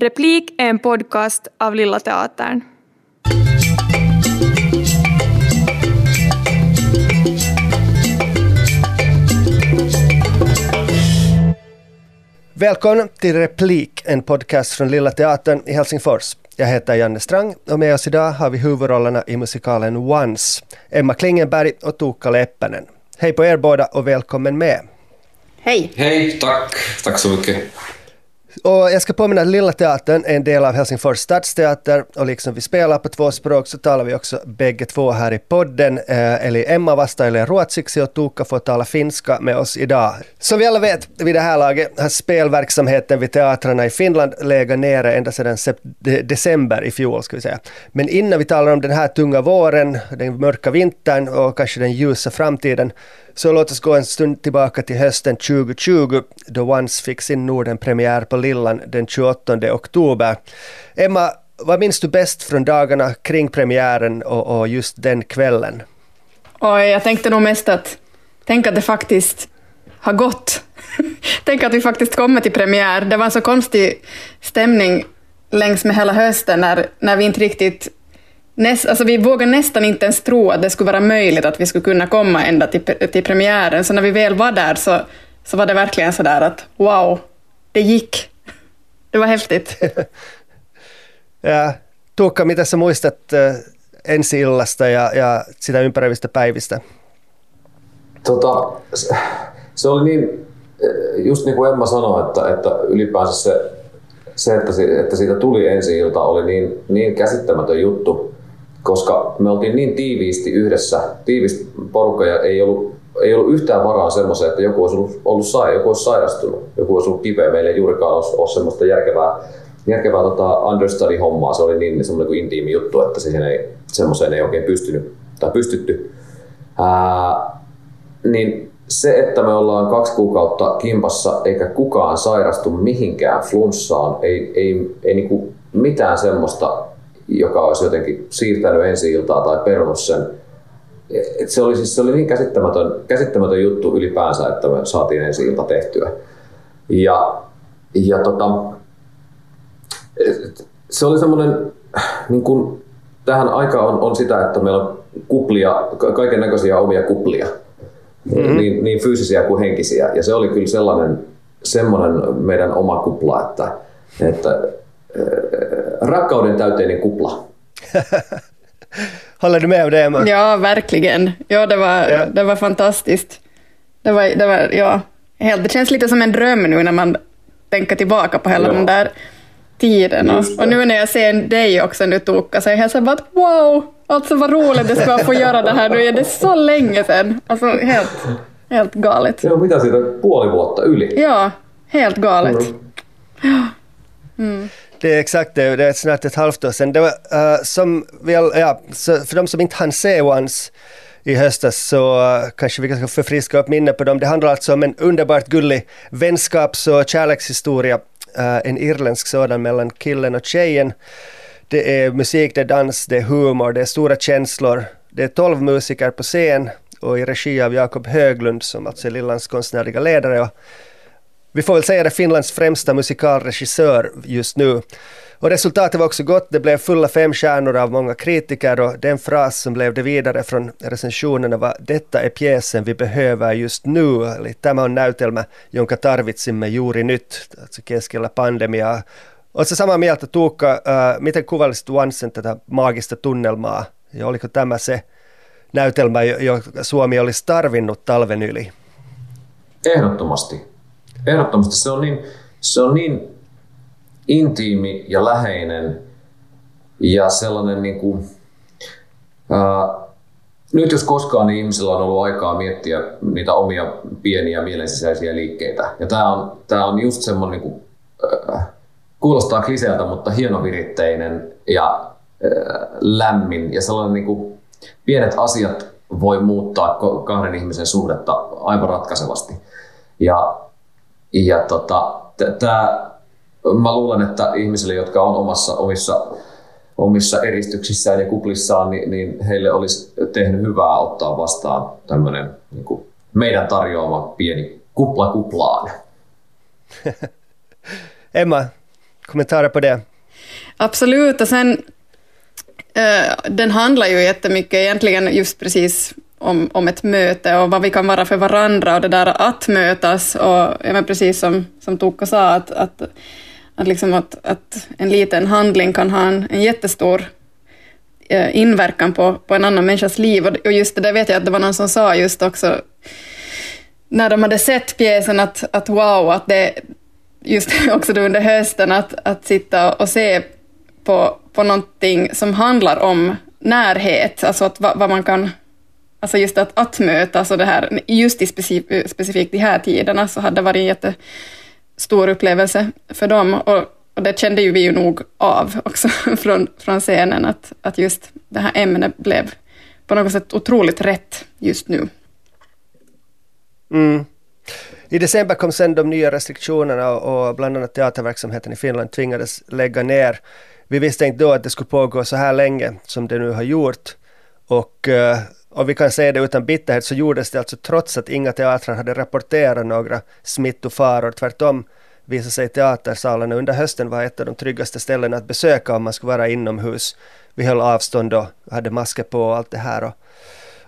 Replik är en podcast av Lilla Teatern. Välkommen till Replik, en podcast från Lilla Teatern i Helsingfors. Jag heter Janne Strang och med oss idag har vi huvudrollerna i musikalen Once, Emma Klingenberg och Tuukka Leppänen. Hej på er båda och välkommen med. Hej! Hej, tack. Tack så mycket. Och jag ska påminna att Lilla Teatern är en del av Helsingfors stadsteater och liksom vi spelar på två språk så talar vi också bägge två här i podden. Eh, eli Emma Vasta, eller ruotsiksi och Tuukka får tala finska med oss idag. Som vi alla vet vid det här laget har spelverksamheten vid teatrarna i Finland legat nere ända sedan december i fjol ska vi säga. Men innan vi talar om den här tunga våren, den mörka vintern och kanske den ljusa framtiden så låt oss gå en stund tillbaka till hösten 2020 då Once fick sin Norden-premiär på Lillan den 28 oktober. Emma, vad minns du bäst från dagarna kring premiären och, och just den kvällen? Oj, jag tänkte nog mest att tänk att det faktiskt har gått. tänk att vi faktiskt kommer till premiär. Det var en så konstig stämning längs med hela hösten när, när vi inte riktigt Näst, alltså vi vågade nästan inte ens tro att det skulle vara möjligt att vi skulle kunna komma ända till, till premiären, så när vi väl var där så, så var det verkligen så där att wow, det gick. Det var häftigt. ja, Tuukka, mitä sä muistat äh, ensi illasta ja, ja sitä ympäröivistä päivistä? Tota, se oli niin, just niin kuin Emma sanoi, että, että ylipäänsä se, se että, että siitä tuli ensi ilta oli niin, niin käsittämätön juttu koska me oltiin niin tiiviisti yhdessä, tiivisti porukka ja ei ollut, ei ollut yhtään varaa semmoiseen, että joku olisi ollut, ollut sai, joku olisi sairastunut, joku olisi ollut kipeä. Meillä ei juurikaan ole, ole semmoista järkevää, järkevää tota understudy-hommaa. Se oli niin semmoinen kuin intiimi juttu, että siihen ei, semmoiseen ei oikein pystynyt tai pystytty. Ää, niin se, että me ollaan kaksi kuukautta kimpassa eikä kukaan sairastu mihinkään flunssaan, ei, ei, ei niinku mitään semmoista joka olisi jotenkin siirtänyt ensi iltaa tai perunut sen. Et se, oli, siis, se oli niin käsittämätön, käsittämätön juttu ylipäänsä, että me saatiin ensi ilta tehtyä. Ja, ja tota, se oli semmoinen, niin kuin, tähän aikaan on, on sitä, että meillä on kuplia, kaiken näköisiä omia kuplia, mm-hmm. niin, niin fyysisiä kuin henkisiä. Ja se oli kyllä sellainen, semmoinen meidän oma kupla, että, että rakkauden täyteinen kupla. Håller du med om det, Emma? Ja, verkligen. Ja, det var, ja. Det var fantastiskt. Det, var, det, var, ja, helt, det känns lite som en dröm nu när man tänker tillbaka på hela ja. den där tiden. Och, och, nu när jag ser dig också nu Tuukka, så är jag så bara att wow, alltså vad roligt det ska vara att få göra det här nu. Är det så länge sedan? Alltså helt, helt galet. Ja, mitä siitä, puoli vuotta yli? Ja, helt galet. Mm. Mm. Det är exakt det, det är snart ett halvt år sedan. Det var, uh, som väl, ja, för de som inte hann se Once i höstas så uh, kanske vi kan förfriska upp minnet på dem. Det handlar alltså om en underbart gullig vänskaps och kärlekshistoria, uh, en irländsk sådan mellan killen och tjejen. Det är musik, det är dans, det är humor, det är stora känslor. Det är tolv musiker på scen och i regi av Jakob Höglund som alltså är Lillans konstnärliga ledare. Och vi får väl säga det Finlands främsta musikalregissör just nu. Och resultatet var också gott, det blev fulla fem stjärnor av många kritiker och den fras som blev det vidare från recensionerna var ”Detta är pjäsen vi behöver just nu”, eli tämä on näytelmä, jonka tarvitsimme juuri nyt, alltså keskellä pandemia. Oletko samaa mieltä Tuukka, äh, miten kuvailisit Onsen tätä maagista tunnelmaa ja oliko tämä se näytelmä, joka Suomi olisi tarvinnut talven yli? Ehdottomasti. Ehdottomasti se on niin, se on niin intiimi ja läheinen ja sellainen niin kuin, ää, nyt jos koskaan niin ihmisillä on ollut aikaa miettiä niitä omia pieniä mielensisäisiä liikkeitä. Ja tämä on, tämä on just semmoinen, niin kuin, ää, kuulostaa kliseeltä, mutta hienoviritteinen ja ää, lämmin ja sellainen niin kuin, pienet asiat voi muuttaa kahden ihmisen suhdetta aivan ratkaisevasti. Ja ja tota, tää, mä luulen, että ihmisille, jotka on omassa, omissa, omissa eristyksissään ja kuplissaan, niin, niin heille olisi tehnyt hyvää ottaa vastaan tämmöinen niin meidän tarjoama pieni kupla kuplaan. Emma, kommentarer på det? Absolut, och sen uh, den handlar ju jättemycket egentligen just precis om, om ett möte och vad vi kan vara för varandra och det där att mötas. Och ja, precis som, som Tuukka sa att, att, att, liksom att, att en liten handling kan ha en, en jättestor eh, inverkan på, på en annan människas liv. Och, och just det där vet jag att det var någon som sa just också när de hade sett pjäsen att, att wow, att det just också då under hösten att, att sitta och se på, på någonting som handlar om närhet, alltså att, vad, vad man kan Alltså just att, att mötas och det här, just i specif specifikt de här tiderna så hade det varit en jättestor upplevelse för dem. Och, och det kände ju vi ju nog av också från, från scenen, att, att just det här ämnet blev på något sätt otroligt rätt just nu. Mm. I december kom sen de nya restriktionerna och bland annat teaterverksamheten i Finland tvingades lägga ner. Vi visste inte då att det skulle pågå så här länge som det nu har gjort. Och, eh, och vi kan säga det utan bitterhet så gjordes det alltså trots att inga teatrar hade rapporterat några smittofaror. Tvärtom visade sig teatersalarna under hösten vara ett av de tryggaste ställena att besöka om man skulle vara inomhus. Vi höll avstånd och hade masker på och allt det här. Och,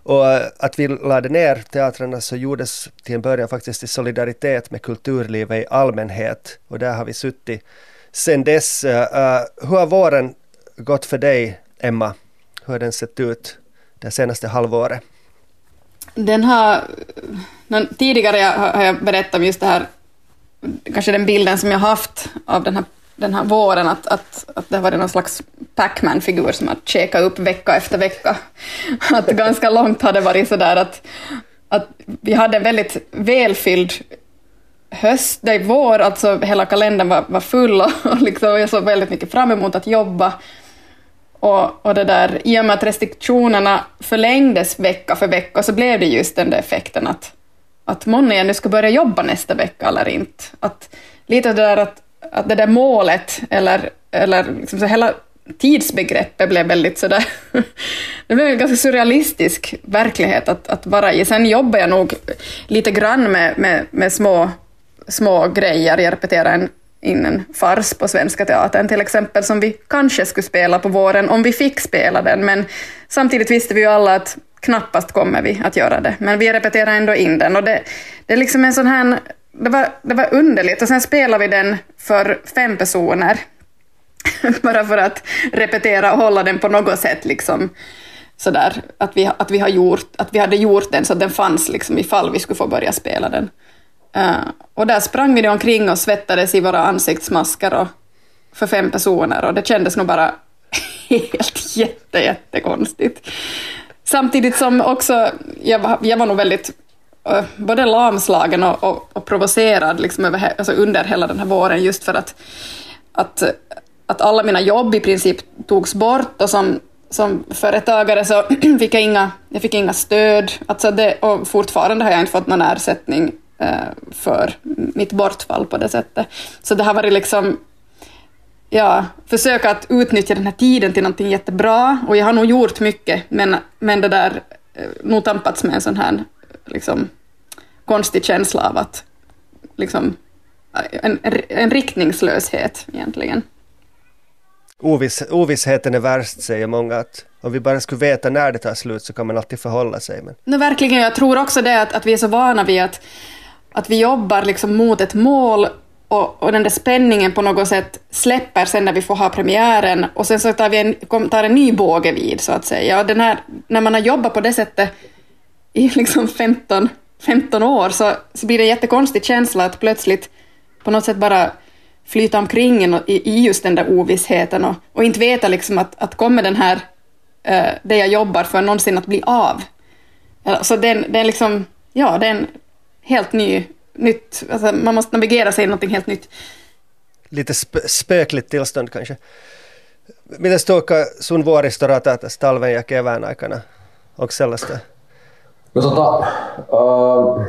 och att vi lade ner teatrarna så gjordes till en början faktiskt i solidaritet med kulturlivet i allmänhet. Och där har vi suttit sen dess. Uh, hur har våren gått för dig, Emma? Hur har den sett ut det senaste halvåret? Den har... Tidigare har jag berättat om just det här, kanske den bilden som jag haft av den här den här våren att, att, att det har varit någon slags Pac-Man-figur som har käkat upp vecka efter vecka. Att ganska långt har det varit sådär att, att vi hade en väldigt välfylld höst, det är vår, alltså hela kalendern var, var full och, och liksom, jag såg väldigt mycket fram emot att jobba. Och, och det där, i och med att restriktionerna förlängdes vecka för vecka så blev det just den där effekten att, att månne jag nu ska börja jobba nästa vecka eller inte. Att, lite det där att att det där målet, eller, eller liksom så hela tidsbegreppet blev väldigt sådär... det blev en ganska surrealistisk verklighet att, att vara i. Sen jobbar jag nog lite grann med, med, med små, små grejer. Jag repeterar en, in en fars på Svenska Teatern till exempel, som vi kanske skulle spela på våren om vi fick spela den, men samtidigt visste vi ju alla att knappast kommer vi att göra det. Men vi repeterar ändå in den och det, det är liksom en sån här det var, det var underligt och sen spelade vi den för fem personer. Bara för att repetera och hålla den på något sätt liksom sådär att vi, att vi, har gjort, att vi hade gjort den så att den fanns liksom ifall vi skulle få börja spela den. Uh, och där sprang vi omkring och svettades i våra ansiktsmasker och, för fem personer och det kändes nog bara helt jätte, jättekonstigt. Samtidigt som också, jag var, jag var nog väldigt eh, både lamslagen och, och, och provocerad liksom över, alltså under hela den här våren just för att, att, att alla mina jobb i princip togs bort och som, som företagare så fick jag inga, jag fick inga stöd alltså det, och fortfarande har jag inte fått någon ersättning för mitt bortfall på det sättet. Så det har varit liksom ja, försöka att utnyttja den här tiden till någonting jättebra och jag har nog gjort mycket men, men det där eh, nog tampats med en sån här liksom, konstig känsla av att liksom, en, en riktningslöshet egentligen. Oviss, ovissheten är värst säger många att om vi bara skulle veta när det tar slut så kan man alltid förhålla sig. Men... No, verkligen, jag tror också det att, att vi är så vana vid att, att vi jobbar liksom mot ett mål och, och den där spänningen på något sätt släpper sen när vi får ha premiären och sen så tar vi en, tar en ny båge vid så att säga. Och den här, när man har jobbat på det sättet i liksom 15, 15 år så, så blir det en jättekonstig känsla att plötsligt på något sätt bara flyta omkring i, i just den där ovissheten och, och inte veta liksom att, att kommer den här, uh, det jag jobbar för någonsin att bli av? Så den, den liksom, ja, det är helt ny, nytt, alltså man måste navigera sig i någonting helt nytt. Lite sp spökligt tillstånd kanske. Miten tuokka sun vuoristo ratatas talven ja kevään aikana? Onko sellaista? No tota, äh,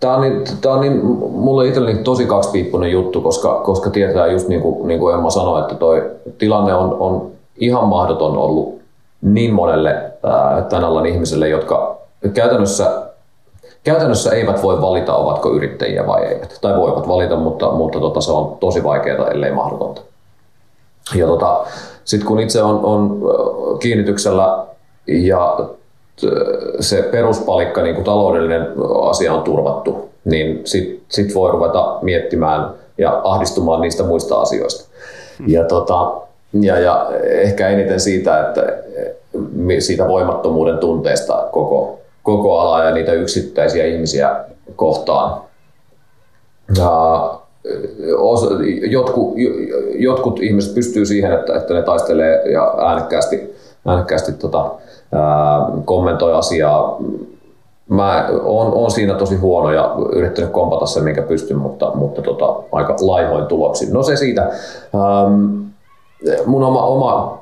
Tämä on, niin, tää on niin, mulle itselleni tosi kaksipiippunen juttu, koska, koska tietää just niin kuin, niin kuin Emma sanoi, että toi tilanne on, on ihan mahdoton ollut niin monelle ää, tämän alan ihmiselle, jotka käytännössä käytännössä eivät voi valita, ovatko yrittäjiä vai eivät. Tai voivat valita, mutta, mutta tota, se on tosi vaikeaa, ellei mahdotonta. Ja tota, sitten kun itse on, on kiinnityksellä ja se peruspalikka, niin kuin taloudellinen asia on turvattu, niin sitten sit voi ruveta miettimään ja ahdistumaan niistä muista asioista. Ja, tota, ja, ja ehkä eniten siitä, että siitä voimattomuuden tunteesta koko, koko ala ja niitä yksittäisiä ihmisiä kohtaan. Ja jotkut, jotkut ihmiset pystyy siihen, että, että ne taistelee ja äänekkäästi, äänekkäästi tota, ää, kommentoi asiaa. Mä oon, oon siinä tosi huono ja yrittänyt kompata sen, minkä pystyn, mutta, mutta tota, aika laihoin tuloksin. No se siitä. Ähm, mun oma, oma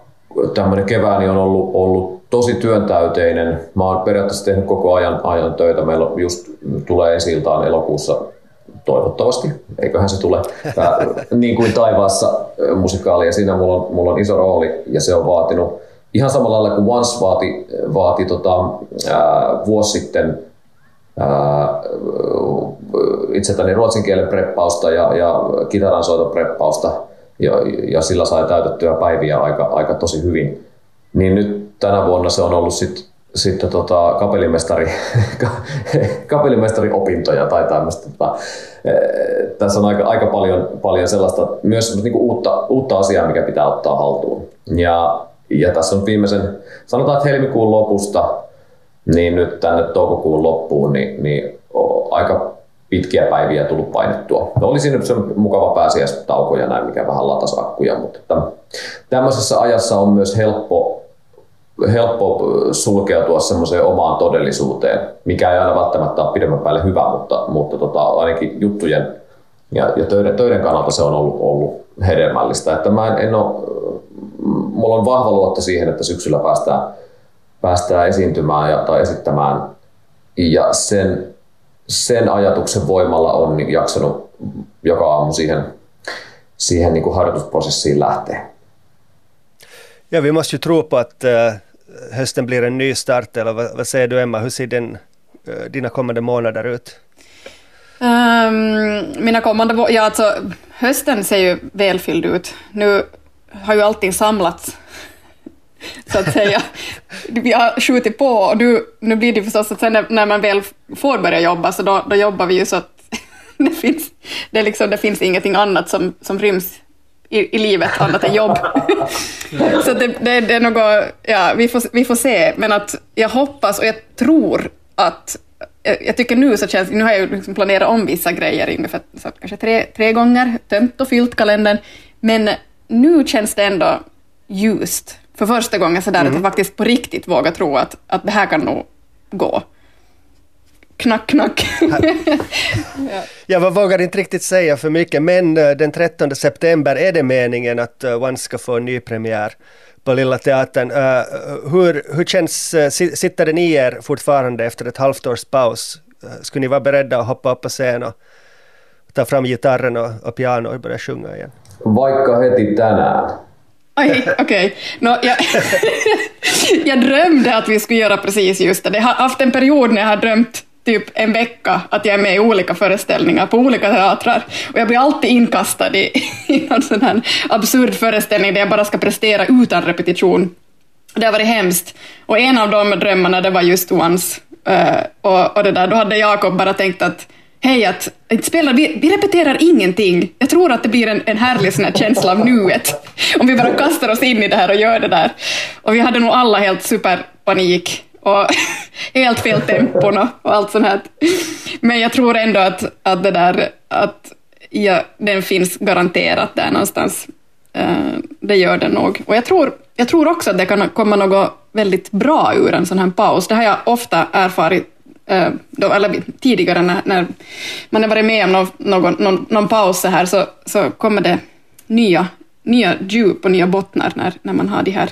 tämmöinen kevääni on ollut, ollut tosi työntäyteinen. Mä oon periaatteessa tehnyt koko ajan, ajan töitä. Meillä just tulee esiltaan elokuussa toivottavasti, eiköhän se tule, Tää, niin kuin taivaassa musikaali, ja siinä mulla on, mulla on iso rooli, ja se on vaatinut ihan samalla lailla kuin Once vaati, vaati tota, ää, vuosi sitten ää, itseltäni ruotsin kielen preppausta ja, ja kitaransoiton preppausta, ja, ja sillä sai täytettyä päiviä aika, aika tosi hyvin. Niin nyt tänä vuonna se on ollut sitten sitten tota, kapellimestari, kapellimestari opintoja tai tämmöistä. Tota, e, tässä on aika, aika paljon, paljon sellaista myös niin kuin uutta, uutta asiaa, mikä pitää ottaa haltuun. Ja, ja tässä on viimeisen, sanotaan, että helmikuun lopusta, niin nyt tänne toukokuun loppuun, niin, niin aika pitkiä päiviä tullut painettua. No, oli siinä mukava pääsiäistauko ja näin, mikä vähän latasakkuja, mutta että tämmöisessä ajassa on myös helppo helppo sulkeutua semmoiseen omaan todellisuuteen, mikä ei aina välttämättä ole pidemmän päälle hyvä, mutta, mutta tota, ainakin juttujen ja, ja töiden, töiden kannalta se on ollut, ollut hedelmällistä. Että mä en, en ole, mulla on vahva luotto siihen, että syksyllä päästään, päästään esiintymään ja, tai esittämään. Ja sen, sen ajatuksen voimalla on niin jaksanut joka aamu siihen, siihen niin kuin harjoitusprosessiin lähteä. Ja vi måste ju tro på att äh, hösten blir en ny start, eller vad, vad säger du Emma, hur ser din, eh, dina kommande månader ut? Um, mina kommande, ja alltså hösten ser ju välfylld ut. Nu har ju allting samlats så att säga. Vi har skjutit på och nu, nu blir det förstås att sen när, när man väl får börja jobba så då, då jobbar vi ju så att det finns, det, liksom, det finns ingenting annat som, som ryms i, i livet annat än jobb. så det, det, det, är något, ja, vi får, vi får se, men att jag hoppas och jag tror att jag, tycker nu så känns, nu har jag liksom planerat om vissa grejer ungefär så kanske tre, tre gånger, tömt och fyllt kalendern, men nu känns det ändå ljust för första gången så där mm. att jag faktiskt på riktigt vågar tro att, att det här kan nog gå. Knack, knack. ja. Jag vågar inte riktigt säga för mycket, men eh, den 13 september är det meningen att One ska få en ny premiär på Lilla Teatern. Uh, hur, hur känns, sitter den i er fortfarande efter ett halvt års paus? Skulle ni vara beredda att hoppa upp på scen och ta fram gitarren och, och piano och börja sjunga igen? Vaikka heti tänään. Okej. Okay. No, jag, jag drömde att vi skulle göra precis just det. Jag har haft en period när jag har drömt typ en vecka att jag är med i olika föreställningar på olika teatrar. Och jag blir alltid inkastad i, i någon sån här absurd föreställning där jag bara ska prestera utan repetition. Det har varit hemskt. Och en av de drömmarna det var just Once. Uh, och, och det där, då hade Jakob bara tänkt att hej, att, spelar, vi, vi repeterar ingenting. Jag tror att det blir en, en härlig sån här känsla av nuet. Om vi bara kastar oss in i det här och gör det där. Och vi hade nog alla helt superpanik och helt fel tempon och, allt sånt här. Men jag tror ändå att, att det där, att ja, den finns garanterat där någonstans. Uh, det gör den nog. Och jag tror, jag tror också att det kan komma något väldigt bra ur en sån här paus. Det har jag ofta erfarit uh, då, eller tidigare när, när man har varit med om någon, någon, någon, någon paus så här så, så kommer det nya, nya djup och nya bottnar när, när man har de här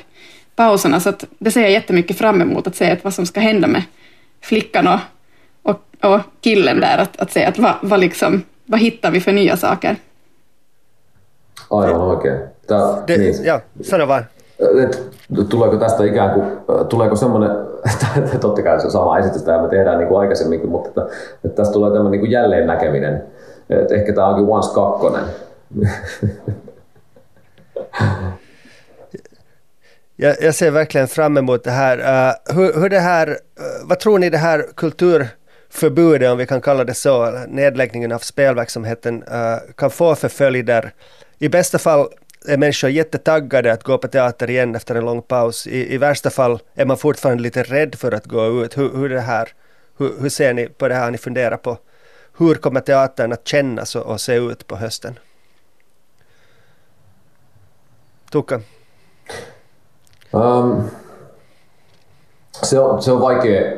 pauserna, så att det ser jag jättemycket fram emot, att se vad som ska hända med flickan och, och, och killen där, att, att se att vad, vad, liksom, vad hittar vi för nya saker. Aivan oikein. Tämä, det, niin. Ja, sano vaan. tuleeko tästä ikään kuin, tuleeko semmoinen totta kai se on sama esitys, tämä me tehdään niin kuin aikaisemminkin, mutta että, että tästä tulee tämmöinen niin jälleen näkeminen. Että ehkä tämä onkin once kakkonen. Jag, jag ser verkligen fram emot det här. Uh, hur, hur det här uh, vad tror ni det här kulturförbudet, om vi kan kalla det så, nedläggningen av spelverksamheten, uh, kan få för följder? I bästa fall är människor jättetaggade att gå på teater igen efter en lång paus. I, i värsta fall är man fortfarande lite rädd för att gå ut. Hur, hur, det här, hur, hur ser ni på det här? Har ni funderat på hur kommer teatern att kännas och, och se ut på hösten? Tukka? Um, se, on, se on vaikea,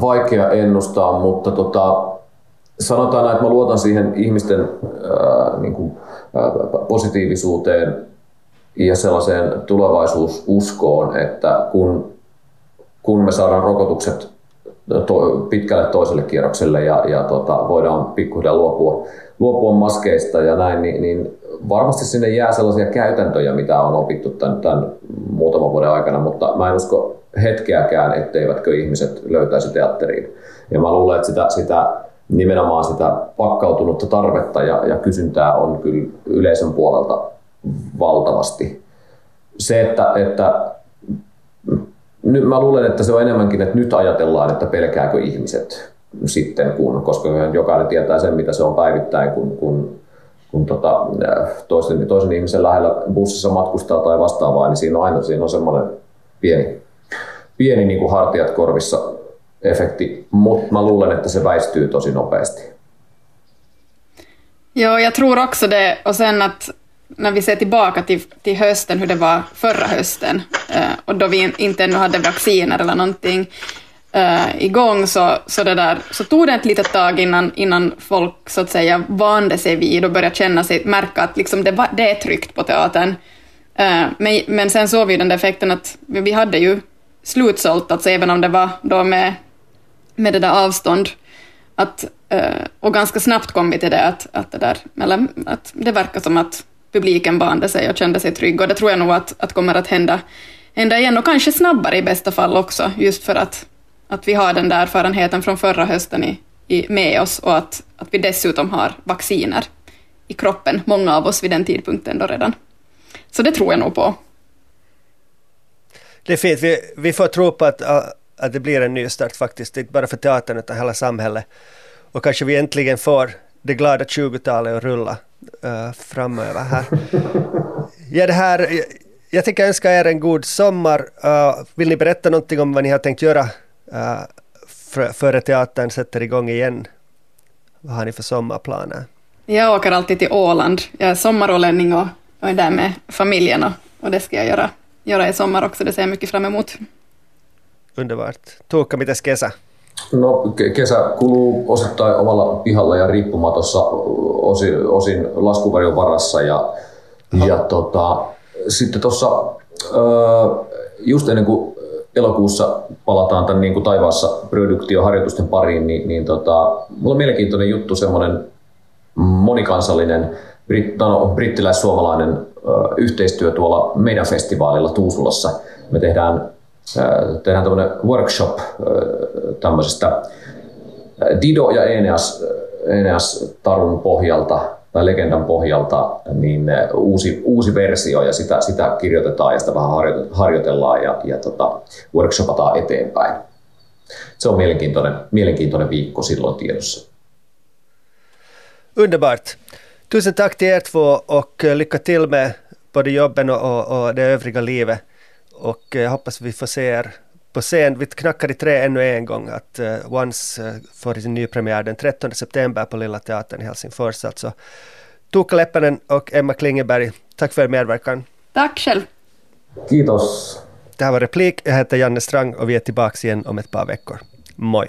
vaikea ennustaa, mutta tota, sanotaan että mä luotan siihen ihmisten ää, niin kuin, ää, positiivisuuteen ja sellaiseen tulevaisuususkoon, että kun, kun me saadaan rokotukset to, pitkälle toiselle kierrokselle ja, ja tota, voidaan pikkuhiljaa luopua, luopua maskeista ja näin, niin, niin varmasti sinne jää sellaisia käytäntöjä, mitä on opittu tämän, tämän muutaman vuoden aikana, mutta mä en usko hetkeäkään, etteivätkö ihmiset löytäisi teatteriin. Ja mä luulen, että sitä, sitä nimenomaan sitä pakkautunutta tarvetta ja, ja kysyntää on kyllä yleisön puolelta valtavasti. Se, että, että nyt mä luulen, että se on enemmänkin, että nyt ajatellaan, että pelkääkö ihmiset sitten, kun, koska jokainen tietää sen, mitä se on päivittäin, kun, kun, kun tota, toisen, toisen ihmisen lähellä bussissa matkustaa tai vastaavaa, niin siinä on aina siinä on semmoinen pieni, pieni niin kuin hartiat korvissa efekti, mutta mä luulen, että se väistyy tosi nopeasti. Ja, jag tror också det. Och sen att när vi ser tillbaka till, till hösten, hur det var förra hösten, eh, och då vi inte ännu hade vacciner eller någonting eh, igång, så, så, det där, så tog det ett litet tag innan, innan folk så att säga vande sig vid och började känna sig, märka att liksom det, var, det är tryggt på teatern. Eh, men, men sen såg vi den där effekten att vi hade ju slutsålt, alltså även om det var då med med det där avstånd. Att, eh, och ganska snabbt kom vi till det att, att, det där, eller, att det verkar som att publiken bande sig och kände sig trygg och det tror jag nog att, att kommer att hända, hända igen och kanske snabbare i bästa fall också just för att, att vi har den där erfarenheten från förra hösten i, i, med oss och att, att vi dessutom har vacciner i kroppen, många av oss vid den tidpunkten då redan. Så det tror jag nog på. Det är fint, vi, vi får tro på att att det blir en ny start faktiskt, inte bara för teatern utan hela samhället. Och kanske vi äntligen får det glada 20-talet att rulla uh, framöver här. ja, det här. Jag tänker önska er en god sommar. Uh, vill ni berätta någonting om vad ni har tänkt göra uh, före teatern sätter igång igen? Vad har ni för sommarplaner? Jag åker alltid till Åland. Jag är sommarålänning och, och är där med familjen och, och det ska jag göra, göra i sommar också. Det ser jag mycket fram emot. Underbart. Tuukka, mitäs kesä? No kesä kuluu osittain omalla pihalla ja riippumatossa osin, osin laskuvarjon varassa ja, ja tota, sitten tuossa just ennen kuin elokuussa palataan tämän niin kuin taivaassa produktioharjoitusten pariin, niin, niin tota, mulla on mielenkiintoinen juttu, semmoinen monikansallinen britt, no, brittiläis-suomalainen ö, yhteistyö tuolla meidän festivaalilla Tuusulassa. Me tehdään tehdään tämmöinen workshop tämmöisestä Dido ja Eneas, Eneas Tarun pohjalta tai legendan pohjalta niin uusi, uusi versio ja sitä, sitä kirjoitetaan ja sitä vähän harjoitellaan ja, ja tota, workshopataan eteenpäin. Se on mielenkiintoinen, mielenkiintoinen viikko silloin tiedossa. Underbart. Tusen tack till er två och lycka till med både jobben och, och det övriga livet. Och jag hoppas vi får se er på scen. Vi knackar i trä ännu en gång att uh, Once uh, får sin nypremiär den 13 september på Lilla Teatern i Helsingfors. Alltså. Tuukka Leppänen och Emma Klingeberg, tack för er medverkan. Tack själv. Kiitos. Det här var Replik. Jag heter Janne Strang och vi är tillbaka igen om ett par veckor. Moi.